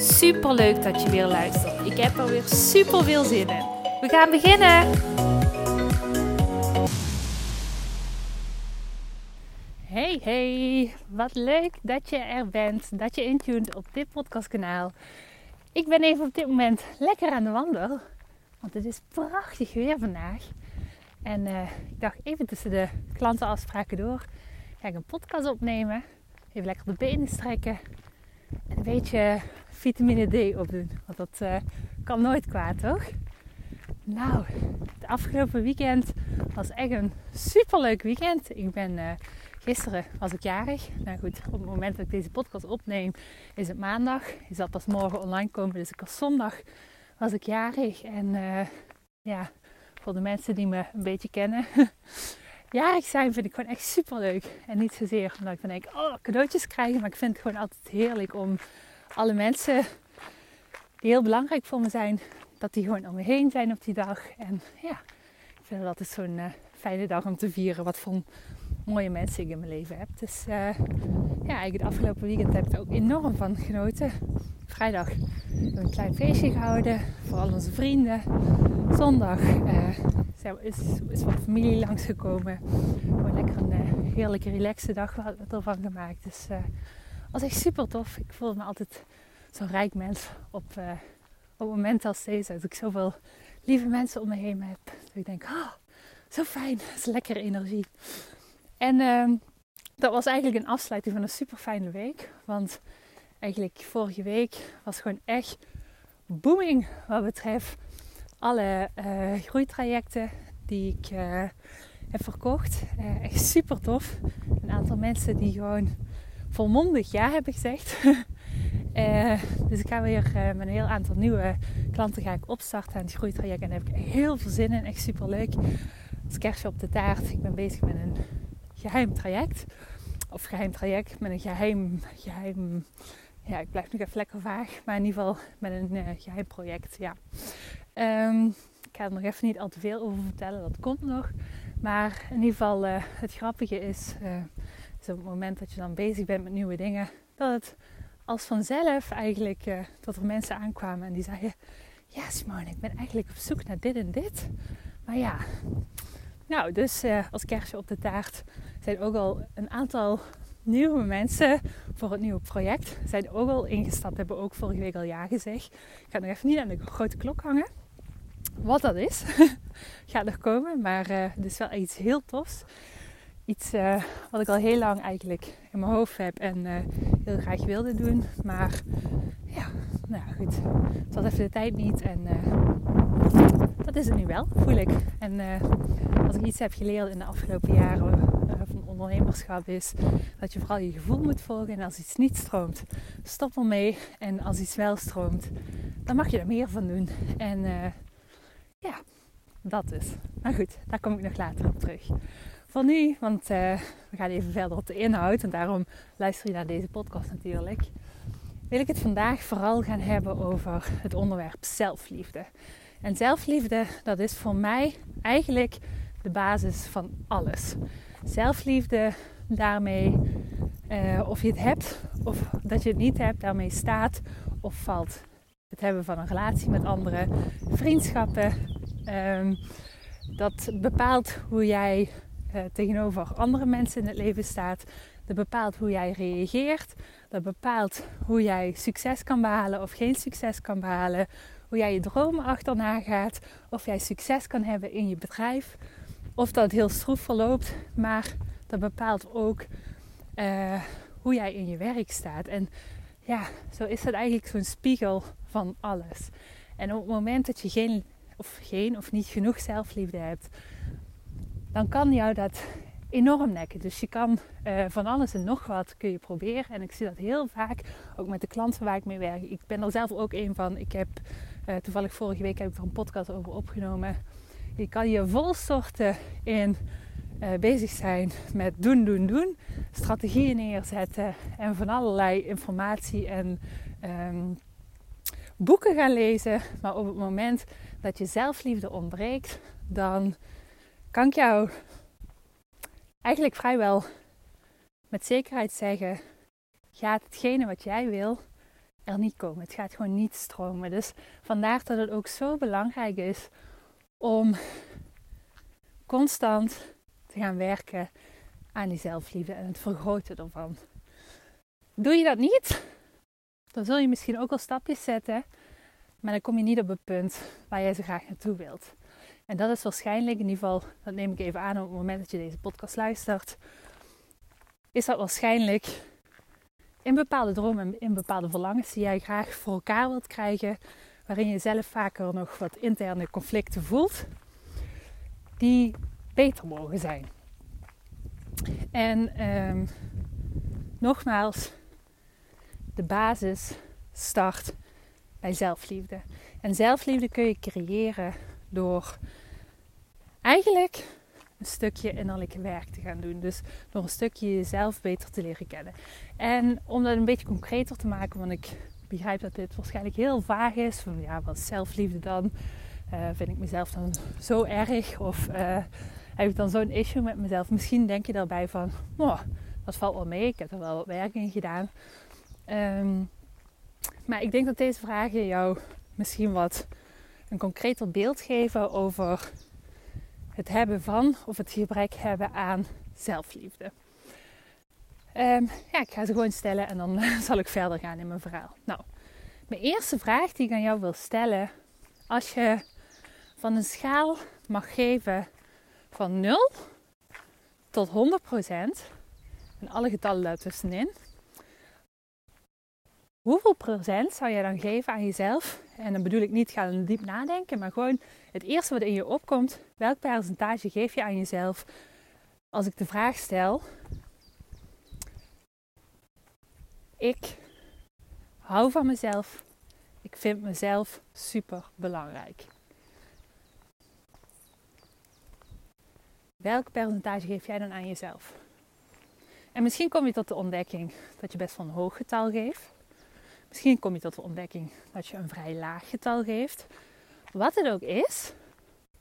Super leuk dat je weer luistert. Ik heb er weer super veel zin in. We gaan beginnen. Hey hey, wat leuk dat je er bent, dat je intuned op dit podcastkanaal. Ik ben even op dit moment lekker aan de wandel, want het is prachtig weer vandaag. En uh, ik dacht even tussen de klantenafspraken door, ga ik een podcast opnemen. Even lekker de benen strekken en een beetje vitamine D opdoen. Want dat uh, kan nooit kwaad, toch? Nou, het afgelopen weekend was echt een superleuk weekend. Ik ben uh, gisteren was ik jarig. Nou goed, op het moment dat ik deze podcast opneem is het maandag. Je zal pas morgen online komen, dus ik was zondag was ik jarig. En uh, ja, voor de mensen die me een beetje kennen. jarig zijn vind ik gewoon echt super leuk. En niet zozeer omdat ik dan denk, oh, cadeautjes krijgen. Maar ik vind het gewoon altijd heerlijk om alle mensen die heel belangrijk voor me zijn, dat die gewoon om me heen zijn op die dag. En ja, ik vind het altijd zo'n uh, fijne dag om te vieren wat voor mooie mensen ik in mijn leven heb. Dus uh, ja, eigenlijk het afgelopen weekend heb ik er ook enorm van genoten. Vrijdag hebben we een klein feestje gehouden voor al onze vrienden. Zondag uh, is, is wat familie langsgekomen. Gewoon lekker een heerlijke relaxe dag ervan gemaakt. Dus was echt super tof. Ik voelde me altijd zo'n rijk mens op, uh, op momenten als deze. Dat ik zoveel lieve mensen om me heen heb. Dat ik denk, oh, zo fijn. Dat is lekkere energie. En uh, dat was eigenlijk een afsluiting van een super fijne week. Want eigenlijk vorige week was gewoon echt booming wat betreft alle groeitrajecten die ik uh, heb verkocht. echt super tof. Een aantal mensen die gewoon volmondig ja hebben gezegd. uh, dus ik ga weer met een heel aantal nieuwe klanten ga ik opstarten aan het groeitraject. En daar heb ik heel veel zin in. Echt super leuk. Als kerstje op de taart. Ik ben bezig met een geheim traject. Of geheim traject met een geheim, geheim ja, ik blijf nog even lekker vaag. Maar in ieder geval met een geheim project, ja. Ik ga er nog even niet al te veel over vertellen, dat komt nog. Maar in ieder geval, uh, het grappige is, uh, op het moment dat je dan bezig bent met nieuwe dingen, dat het als vanzelf eigenlijk uh, dat er mensen aankwamen en die zeiden: Ja, Simone, ik ben eigenlijk op zoek naar dit en dit. Maar ja, nou, dus als kerstje op de taart zijn ook al een aantal nieuwe mensen voor het nieuwe project. Zijn ook al ingestapt, hebben ook vorige week al ja gezegd. Ik ga nog even niet aan de grote klok hangen. Wat dat is, gaat nog komen, maar uh, het is wel iets heel tofs iets uh, wat ik al heel lang eigenlijk in mijn hoofd heb en uh, heel graag wilde doen. Maar ja, nou goed. Het was even de tijd niet en dat is het nu wel, voel ik. En als ik iets heb geleerd in de afgelopen jaren van ondernemerschap is dat je vooral je gevoel moet volgen. En als iets niet stroomt, stop ermee. En als iets wel stroomt, dan mag je er meer van doen. En dat is. Maar goed, daar kom ik nog later op terug voor nu, want uh, we gaan even verder op de inhoud en daarom luister je naar deze podcast natuurlijk. Wil ik het vandaag vooral gaan hebben over het onderwerp zelfliefde. En zelfliefde, dat is voor mij eigenlijk de basis van alles. Zelfliefde, daarmee, uh, of je het hebt of dat je het niet hebt, daarmee staat of valt. Het hebben van een relatie met anderen, vriendschappen. Um, dat bepaalt hoe jij uh, tegenover andere mensen in het leven staat. Dat bepaalt hoe jij reageert. Dat bepaalt hoe jij succes kan behalen of geen succes kan behalen. Hoe jij je dromen achterna gaat. Of jij succes kan hebben in je bedrijf. Of dat heel stroef verloopt. Maar dat bepaalt ook uh, hoe jij in je werk staat. En ja, zo is het eigenlijk zo'n spiegel van alles. En op het moment dat je geen of geen of niet genoeg zelfliefde hebt, dan kan jou dat enorm nekken. Dus je kan uh, van alles en nog wat kun je proberen. En ik zie dat heel vaak, ook met de klanten waar ik mee werk. Ik ben er zelf ook een van. Ik heb uh, toevallig vorige week heb ik er een podcast over opgenomen. Je kan je vol soorten in uh, bezig zijn met doen, doen, doen. Strategieën neerzetten en van allerlei informatie en um, boeken gaan lezen. Maar op het moment dat je zelfliefde ontbreekt, dan kan ik jou eigenlijk vrijwel met zekerheid zeggen: gaat hetgene wat jij wil er niet komen. Het gaat gewoon niet stromen. Dus vandaar dat het ook zo belangrijk is om constant te gaan werken aan die zelfliefde en het vergroten ervan. Doe je dat niet, dan zul je misschien ook al stapjes zetten, maar dan kom je niet op het punt waar jij zo graag naartoe wilt. En dat is waarschijnlijk, in ieder geval, dat neem ik even aan op het moment dat je deze podcast luistert, is dat waarschijnlijk in bepaalde dromen en in bepaalde verlangens die jij graag voor elkaar wilt krijgen, waarin je zelf vaker nog wat interne conflicten voelt, die beter mogen zijn. En um, nogmaals, de basis start bij zelfliefde. En zelfliefde kun je creëren door eigenlijk een stukje innerlijk werk te gaan doen. Dus door een stukje jezelf beter te leren kennen. En om dat een beetje concreter te maken, want ik begrijp dat dit waarschijnlijk heel vaag is. Van ja, wat is zelfliefde dan? Uh, vind ik mezelf dan zo erg? Of uh, heb ik dan zo'n issue met mezelf? Misschien denk je daarbij van, oh, dat valt wel mee. Ik heb er wel wat werk in gedaan. Um, maar ik denk dat deze vragen jou misschien wat een concreter beeld geven over het hebben van of het gebrek hebben aan zelfliefde. Um, ja, ik ga ze gewoon stellen en dan zal ik verder gaan in mijn verhaal. Nou, mijn eerste vraag die ik aan jou wil stellen, als je van een schaal mag geven van 0 tot 100% en alle getallen daartussenin, hoeveel procent zou jij dan geven aan jezelf? En dan bedoel ik niet gaan diep nadenken, maar gewoon het eerste wat in je opkomt. Welk percentage geef je aan jezelf als ik de vraag stel: Ik hou van mezelf. Ik vind mezelf super belangrijk. Welk percentage geef jij dan aan jezelf? En misschien kom je tot de ontdekking dat je best wel een hoog getal geeft. Misschien kom je tot de ontdekking dat je een vrij laag getal geeft. Wat het ook is,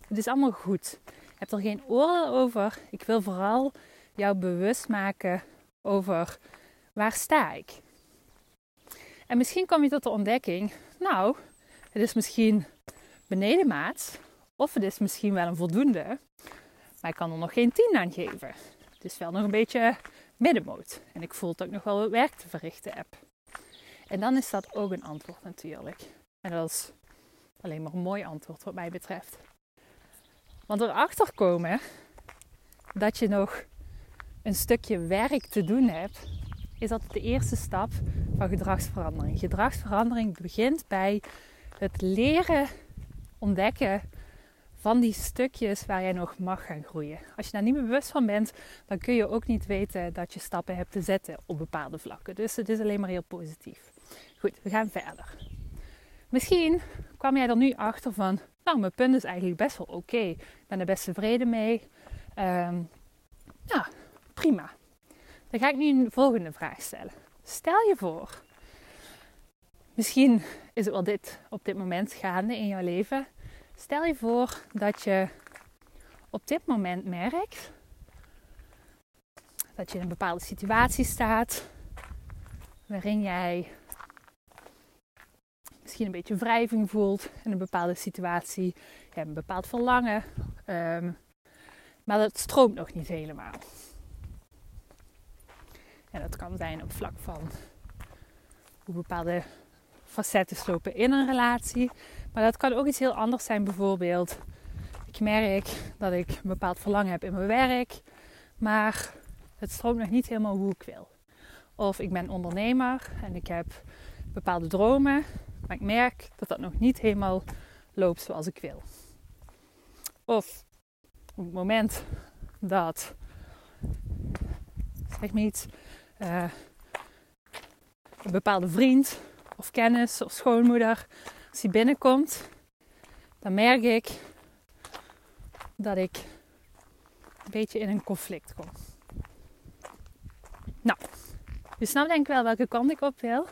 het is allemaal goed. Je hebt er geen oordeel over. Ik wil vooral jou bewust maken over waar sta ik. En misschien kom je tot de ontdekking, nou, het is misschien benedenmaats of het is misschien wel een voldoende, maar ik kan er nog geen 10 aan geven. Het is wel nog een beetje middenmoot en ik voel dat ik nog wel wat werk te verrichten heb. En dan is dat ook een antwoord natuurlijk. En dat is alleen maar een mooi antwoord wat mij betreft. Want erachter komen dat je nog een stukje werk te doen hebt, is dat de eerste stap van gedragsverandering. Gedragsverandering begint bij het leren ontdekken van die stukjes waar jij nog mag gaan groeien. Als je daar niet meer bewust van bent, dan kun je ook niet weten dat je stappen hebt te zetten op bepaalde vlakken. Dus het is alleen maar heel positief. Goed, we gaan verder. Misschien kwam jij er nu achter van, nou, mijn punt is eigenlijk best wel oké. Ik ben er best tevreden mee. Um, ja, prima. Dan ga ik nu een volgende vraag stellen. Stel je voor, misschien is het wel dit op dit moment gaande in jouw leven. Stel je voor dat je op dit moment merkt dat je in een bepaalde situatie staat waarin jij misschien een beetje wrijving voelt in een bepaalde situatie. Hebt een bepaald verlangen, um, maar dat stroomt nog niet helemaal. En dat kan zijn op vlak van hoe bepaalde facetten slopen in een relatie. Maar dat kan ook iets heel anders zijn. Bijvoorbeeld, ik merk dat ik een bepaald verlangen heb in mijn werk, maar het stroomt nog niet helemaal hoe ik wil. Of ik ben ondernemer en ik heb bepaalde dromen, maar ik merk dat dat nog niet helemaal loopt zoals ik wil. Of op het moment dat zeg maar iets, uh, een bepaalde vriend of kennis of schoonmoeder, als die binnenkomt, dan merk ik dat ik een beetje in een conflict kom. Nou, je snapt denk ik wel welke kant ik op wil.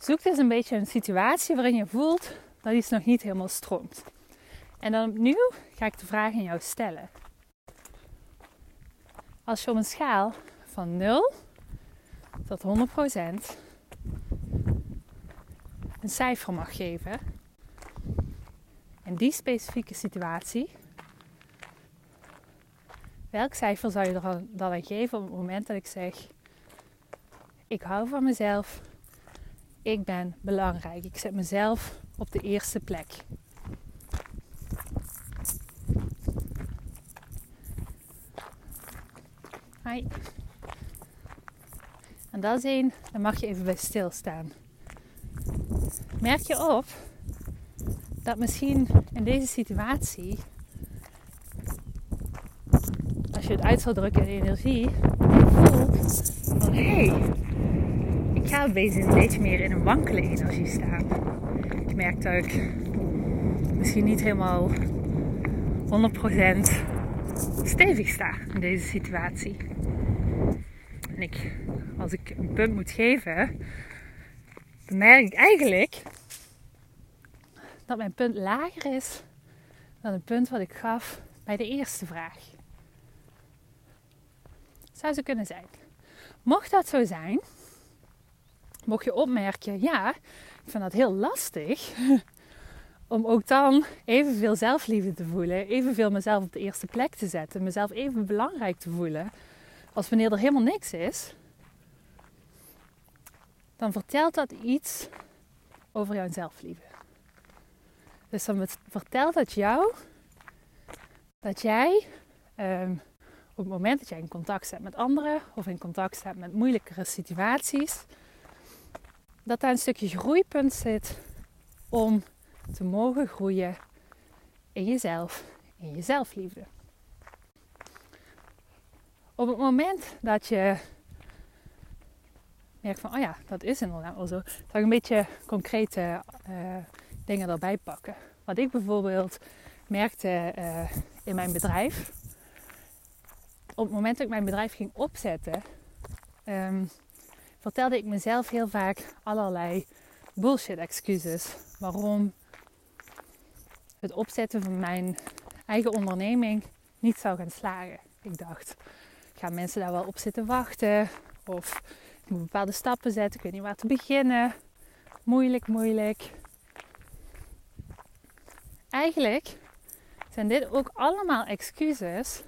Zoek dus een beetje een situatie waarin je voelt dat iets nog niet helemaal stroomt. En dan opnieuw ga ik de vraag aan jou stellen. Als je op een schaal van 0 tot 100% een cijfer mag geven, in die specifieke situatie, welk cijfer zou je er dan aan geven op het moment dat ik zeg: Ik hou van mezelf, ik ben belangrijk, ik zet mezelf op de eerste plek. Hi. En dat is één, daar mag je even bij stilstaan. Merk je op dat misschien in deze situatie, als je het uit zou drukken in energie, voelt hé, hey, ga bezig een beetje meer in een wankele energie staan. Ik merk dat ik misschien niet helemaal 100% stevig sta in deze situatie. En ik, als ik een punt moet geven, dan merk ik eigenlijk dat mijn punt lager is dan het punt wat ik gaf bij de eerste vraag. Zou ze kunnen zijn. Mocht dat zo zijn, mocht je opmerken, ja, ik vind dat heel lastig om ook dan evenveel zelfliefde te voelen, evenveel mezelf op de eerste plek te zetten, mezelf even belangrijk te voelen, als wanneer er helemaal niks is, dan vertelt dat iets over jouw zelfliefde. Dus dan vertelt dat jou dat jij ehm, op het moment dat jij in contact staat met anderen of in contact staat met moeilijkere situaties, dat daar een stukje groeipunt zit om te mogen groeien in jezelf, in je zelfliefde. Op het moment dat je merkt van, oh ja, dat is inderdaad wel zo, zal ik een beetje concrete uh, dingen erbij pakken. Wat ik bijvoorbeeld merkte uh, in mijn bedrijf. Op het moment dat ik mijn bedrijf ging opzetten, um, vertelde ik mezelf heel vaak allerlei bullshit excuses. Waarom het opzetten van mijn eigen onderneming niet zou gaan slagen. Ik dacht, gaan mensen daar wel op zitten wachten? Of ik moet bepaalde stappen zetten, ik weet niet waar te beginnen. Moeilijk, moeilijk. Eigenlijk zijn dit ook allemaal excuses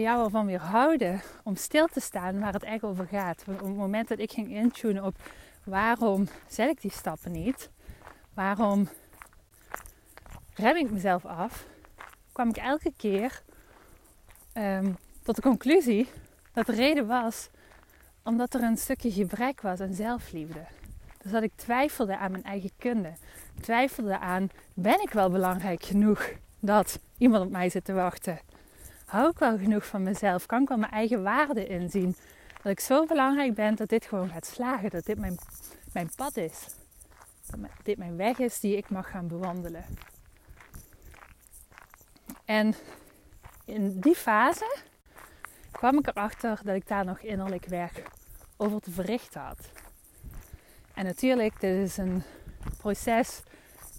jou ervan weer houden om stil te staan waar het echt over gaat. Op het moment dat ik ging intunen op waarom zet ik die stappen niet, waarom rem ik mezelf af, kwam ik elke keer um, tot de conclusie dat de reden was omdat er een stukje gebrek was aan zelfliefde. Dus dat ik twijfelde aan mijn eigen kunde. Twijfelde aan, ben ik wel belangrijk genoeg dat iemand op mij zit te wachten? Hou ik wel genoeg van mezelf? Kan ik wel mijn eigen waarde inzien? Dat ik zo belangrijk ben dat dit gewoon gaat slagen. Dat dit mijn, mijn pad is. Dat dit mijn weg is die ik mag gaan bewandelen. En in die fase kwam ik erachter dat ik daar nog innerlijk werk over te verrichten had. En natuurlijk, dit is een proces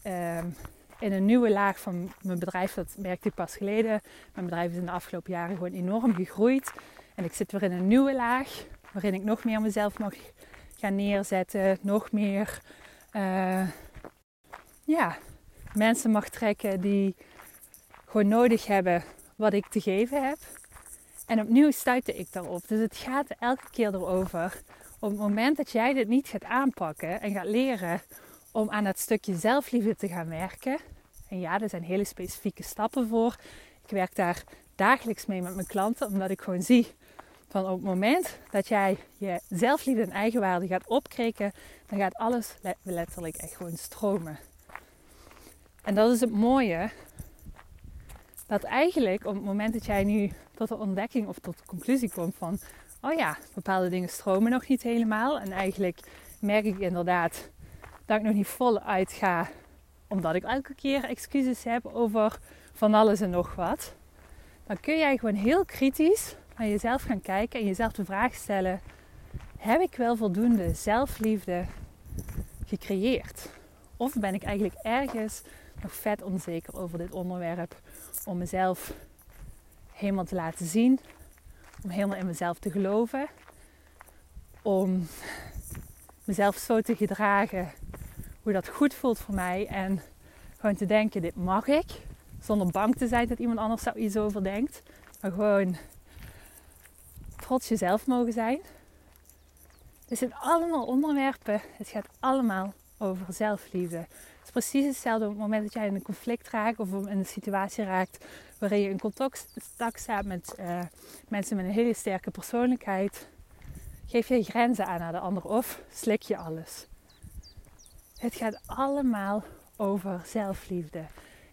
um, in een nieuwe laag van mijn bedrijf. Dat merkte ik pas geleden. Mijn bedrijf is in de afgelopen jaren gewoon enorm gegroeid. En ik zit weer in een nieuwe laag waarin ik nog meer mezelf mag gaan neerzetten. Nog meer uh, ja, mensen mag trekken die gewoon nodig hebben wat ik te geven heb. En opnieuw stuitte ik daarop. Dus het gaat elke keer erover. Op het moment dat jij dit niet gaat aanpakken en gaat leren om aan dat stukje zelfliefde te gaan werken. En ja, er zijn hele specifieke stappen voor. Ik werk daar dagelijks mee met mijn klanten, omdat ik gewoon zie van op het moment dat jij je zelfliefde en eigenwaarde gaat opkrikken, dan gaat alles letterlijk echt gewoon stromen. En dat is het mooie dat eigenlijk op het moment dat jij nu tot de ontdekking of tot de conclusie komt van oh ja, bepaalde dingen stromen nog niet helemaal. En eigenlijk merk ik inderdaad dat ik nog niet voluit ga, omdat ik elke keer excuses heb over van alles en nog wat. Dan kun jij gewoon heel kritisch naar jezelf gaan kijken en jezelf de vraag stellen: heb ik wel voldoende zelfliefde gecreëerd? Of ben ik eigenlijk ergens nog vet onzeker over dit onderwerp om mezelf helemaal te laten zien, om helemaal in mezelf te geloven, om mezelf zo te gedragen hoe dat goed voelt voor mij en gewoon te denken: dit mag ik, zonder bang te zijn dat iemand anders iets over denkt, maar gewoon trots jezelf mogen zijn. Het zijn allemaal onderwerpen. Het gaat allemaal over zelfliefde. Het is precies hetzelfde op het moment dat jij in een conflict raakt of in een situatie raakt waarin je in contact staat met uh, mensen met een hele sterke persoonlijkheid. Geef je grenzen aan naar de ander of slik je alles. Het gaat allemaal over zelfliefde.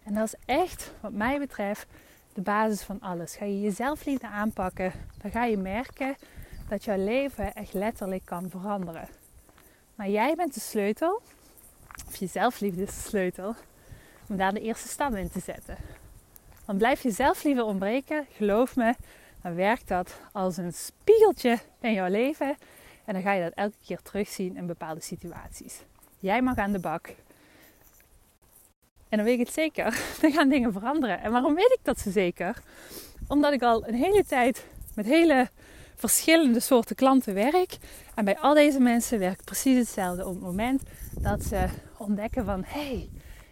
En dat is echt, wat mij betreft, de basis van alles. Ga je je zelfliefde aanpakken, dan ga je merken dat jouw leven echt letterlijk kan veranderen. Maar jij bent de sleutel, of je zelfliefde is de sleutel, om daar de eerste stap in te zetten. Want blijf je zelfliefde ontbreken, geloof me, dan werkt dat als een spiegeltje in jouw leven. En dan ga je dat elke keer terugzien in bepaalde situaties. Jij mag aan de bak. En dan weet ik het zeker, dan gaan dingen veranderen. En waarom weet ik dat zo zeker? Omdat ik al een hele tijd met hele verschillende soorten klanten werk. En bij al deze mensen werkt precies hetzelfde op het moment dat ze ontdekken van hé, hey,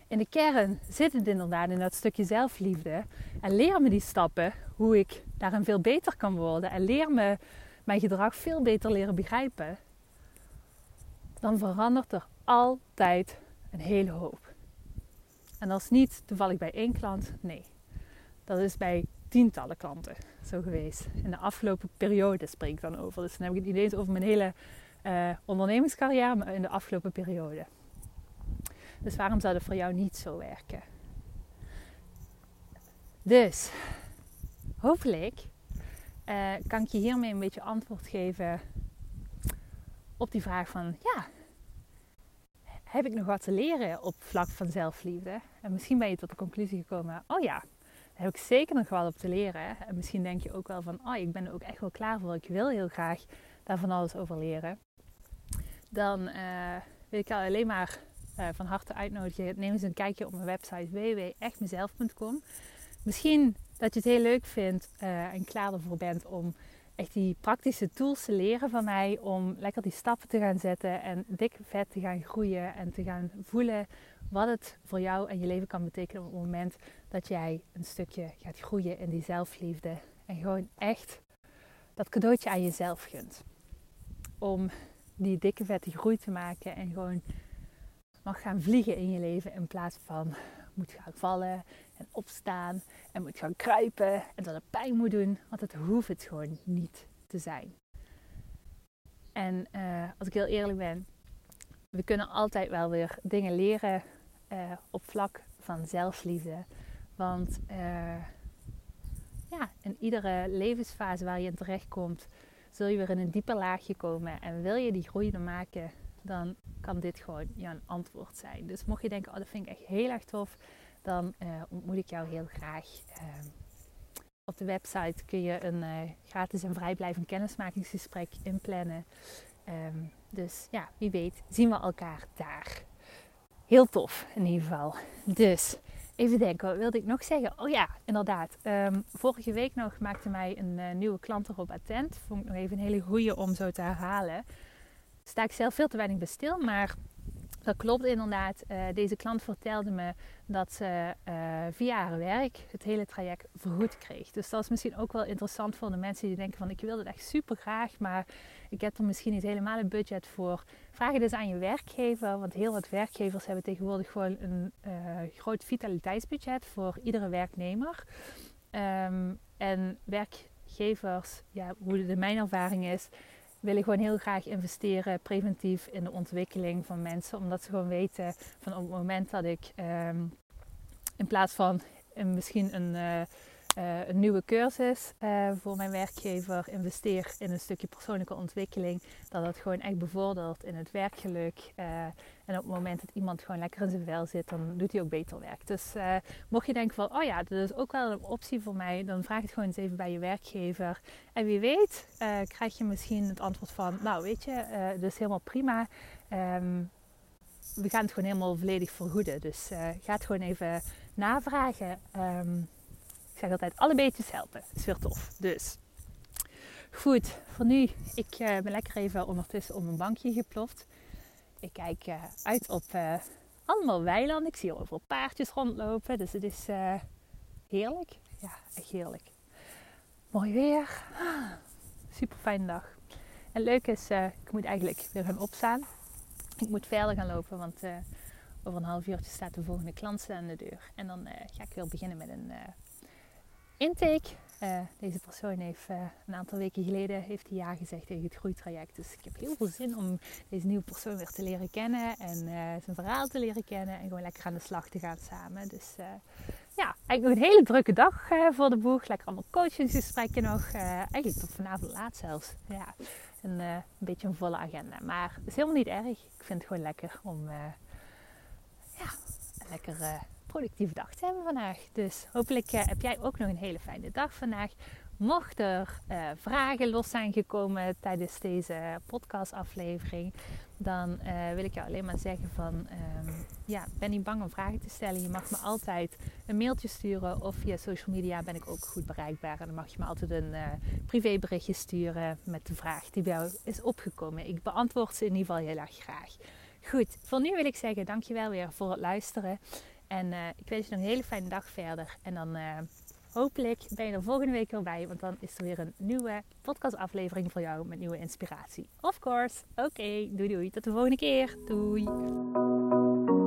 in de kern zit het inderdaad in dat stukje zelfliefde. En leer me die stappen, hoe ik daarin veel beter kan worden. En leer me mijn gedrag veel beter leren begrijpen. Dan verandert er altijd een hele hoop. En is niet toevallig bij één klant, nee. Dat is bij tientallen klanten zo geweest. In de afgelopen periode spreek ik dan over. Dus dan heb ik het eens over mijn hele uh, ondernemingscarrière, maar in de afgelopen periode. Dus waarom zou dat voor jou niet zo werken? Dus, hopelijk uh, kan ik je hiermee een beetje antwoord geven op die vraag van, ja, heb ik nog wat te leren op vlak van zelfliefde? En misschien ben je tot de conclusie gekomen, oh ja, daar heb ik zeker nog wel op te leren. En misschien denk je ook wel van, oh, ik ben er ook echt wel klaar voor. Ik wil heel graag daar van alles over leren. Dan uh, wil ik jou alleen maar uh, van harte uitnodigen. Neem eens een kijkje op mijn website www.echtmezelf.com. Misschien dat je het heel leuk vindt uh, en klaar ervoor bent om echt die praktische tools te leren van mij. Om lekker die stappen te gaan zetten en dik vet te gaan groeien en te gaan voelen wat het voor jou en je leven kan betekenen op het moment dat jij een stukje gaat groeien in die zelfliefde. En gewoon echt dat cadeautje aan jezelf gunt. Om die dikke vette groei te maken en gewoon mag gaan vliegen in je leven in plaats van moet gaan vallen en opstaan en moet gaan kruipen en dat het pijn moet doen, want het hoeft het gewoon niet te zijn. En uh, als ik heel eerlijk ben, we kunnen altijd wel weer dingen leren uh, op vlak van zelfliefde. Want uh, ja, in iedere levensfase waar je in terecht komt, zul je weer in een dieper laagje komen. En wil je die groei maken, dan kan dit gewoon jouw antwoord zijn. Dus mocht je denken, oh dat vind ik echt heel erg tof, dan uh, ontmoet ik jou heel graag. Uh, op de website kun je een uh, gratis en vrijblijvend kennismakingsgesprek inplannen. Um, dus ja, wie weet zien we elkaar daar. Heel tof in ieder geval. Dus even denken, wat wilde ik nog zeggen? Oh ja, inderdaad. Um, vorige week nog maakte mij een uh, nieuwe klant erop attent. Vond ik nog even een hele goede om zo te herhalen. Sta ik zelf veel te weinig bij stil, maar dat klopt inderdaad. Uh, deze klant vertelde me dat ze uh, via haar werk het hele traject vergoed kreeg. Dus dat is misschien ook wel interessant voor de mensen die denken van ik wil het echt super graag, maar ik heb er misschien niet helemaal een budget voor. Vraag het eens aan je werkgever, want heel wat werkgevers hebben tegenwoordig gewoon een uh, groot vitaliteitsbudget voor iedere werknemer. Um, en werkgevers, ja, hoe de mijn ervaring is, willen gewoon heel graag investeren preventief in de ontwikkeling van mensen. Omdat ze gewoon weten van op het moment dat ik um, in plaats van misschien een, uh, eh, een nieuwe cursus uh, voor mijn werkgever investeer in een stukje persoonlijke ontwikkeling, dat dat gewoon echt bevordert in het werkgeluk. Uh, en op het moment dat iemand gewoon lekker in zijn vel zit, dan doet hij ook beter werk. Dus mocht je denken van, oh ja, dat is ook wel een optie voor mij, dan vraag het gewoon eens even bij je werkgever. En wie weet, krijg je misschien het antwoord van, nou weet je, dat is helemaal prima. Um, we gaan het gewoon helemaal volledig vergoeden. Dus ga het gewoon even navragen. Um, ik zeg altijd, alle beetjes helpen. Dat is weer tof. Dus, goed. Voor nu, ik uh, ben lekker even ondertussen op een bankje geploft. Ik kijk uh, uit op uh, allemaal weilanden. Ik zie overal paardjes rondlopen. Dus het is heerlijk. Ja, echt heerlijk. Mooi weer. Super fijne dag. En leuk is, ik moet eigenlijk weer gaan opstaan. Ik moet verder gaan lopen, want over een half uurtje staat de volgende klant aan de deur. En dan ga ik weer beginnen met een intake. Uh, deze persoon heeft uh, een aantal weken geleden heeft hij ja gezegd tegen het groeitraject. Dus ik heb heel veel zin om deze nieuwe persoon weer te leren kennen en uh, zijn verhaal te leren kennen en gewoon lekker aan de slag te gaan samen. Dus ja, eigenlijk nog een hele drukke dag voor de boeg. Lekker allemaal coachingsgesprekken nog. eigenlijk tot vanavond laat zelfs. Ja, een, een beetje een volle agenda. Maar het is helemaal niet erg. Ik vind het gewoon lekker om ja, lekker productieve dag te hebben vandaag. Dus hopelijk uh, heb jij ook nog een hele fijne dag vandaag. Mocht er uh, vragen los zijn gekomen tijdens deze podcastaflevering, dan uh, wil ik jou alleen maar zeggen van, um, ja, ben niet bang om vragen te stellen. Je mag me altijd een mailtje sturen of via social media ben ik ook goed bereikbaar. En dan mag je me altijd een privéberichtje sturen met de vraag die bij jou is opgekomen. Ik beantwoord ze in ieder geval heel erg graag. Goed, voor nu wil ik zeggen dankjewel weer voor het luisteren. En uh, ik wens je nog een hele fijne dag verder. En dan uh, hopelijk ben je er volgende week weer bij. Want dan is er weer een nieuwe podcastaflevering voor jou met nieuwe inspiratie. Of course. Oké, doei doei. Tot de volgende keer. Doei.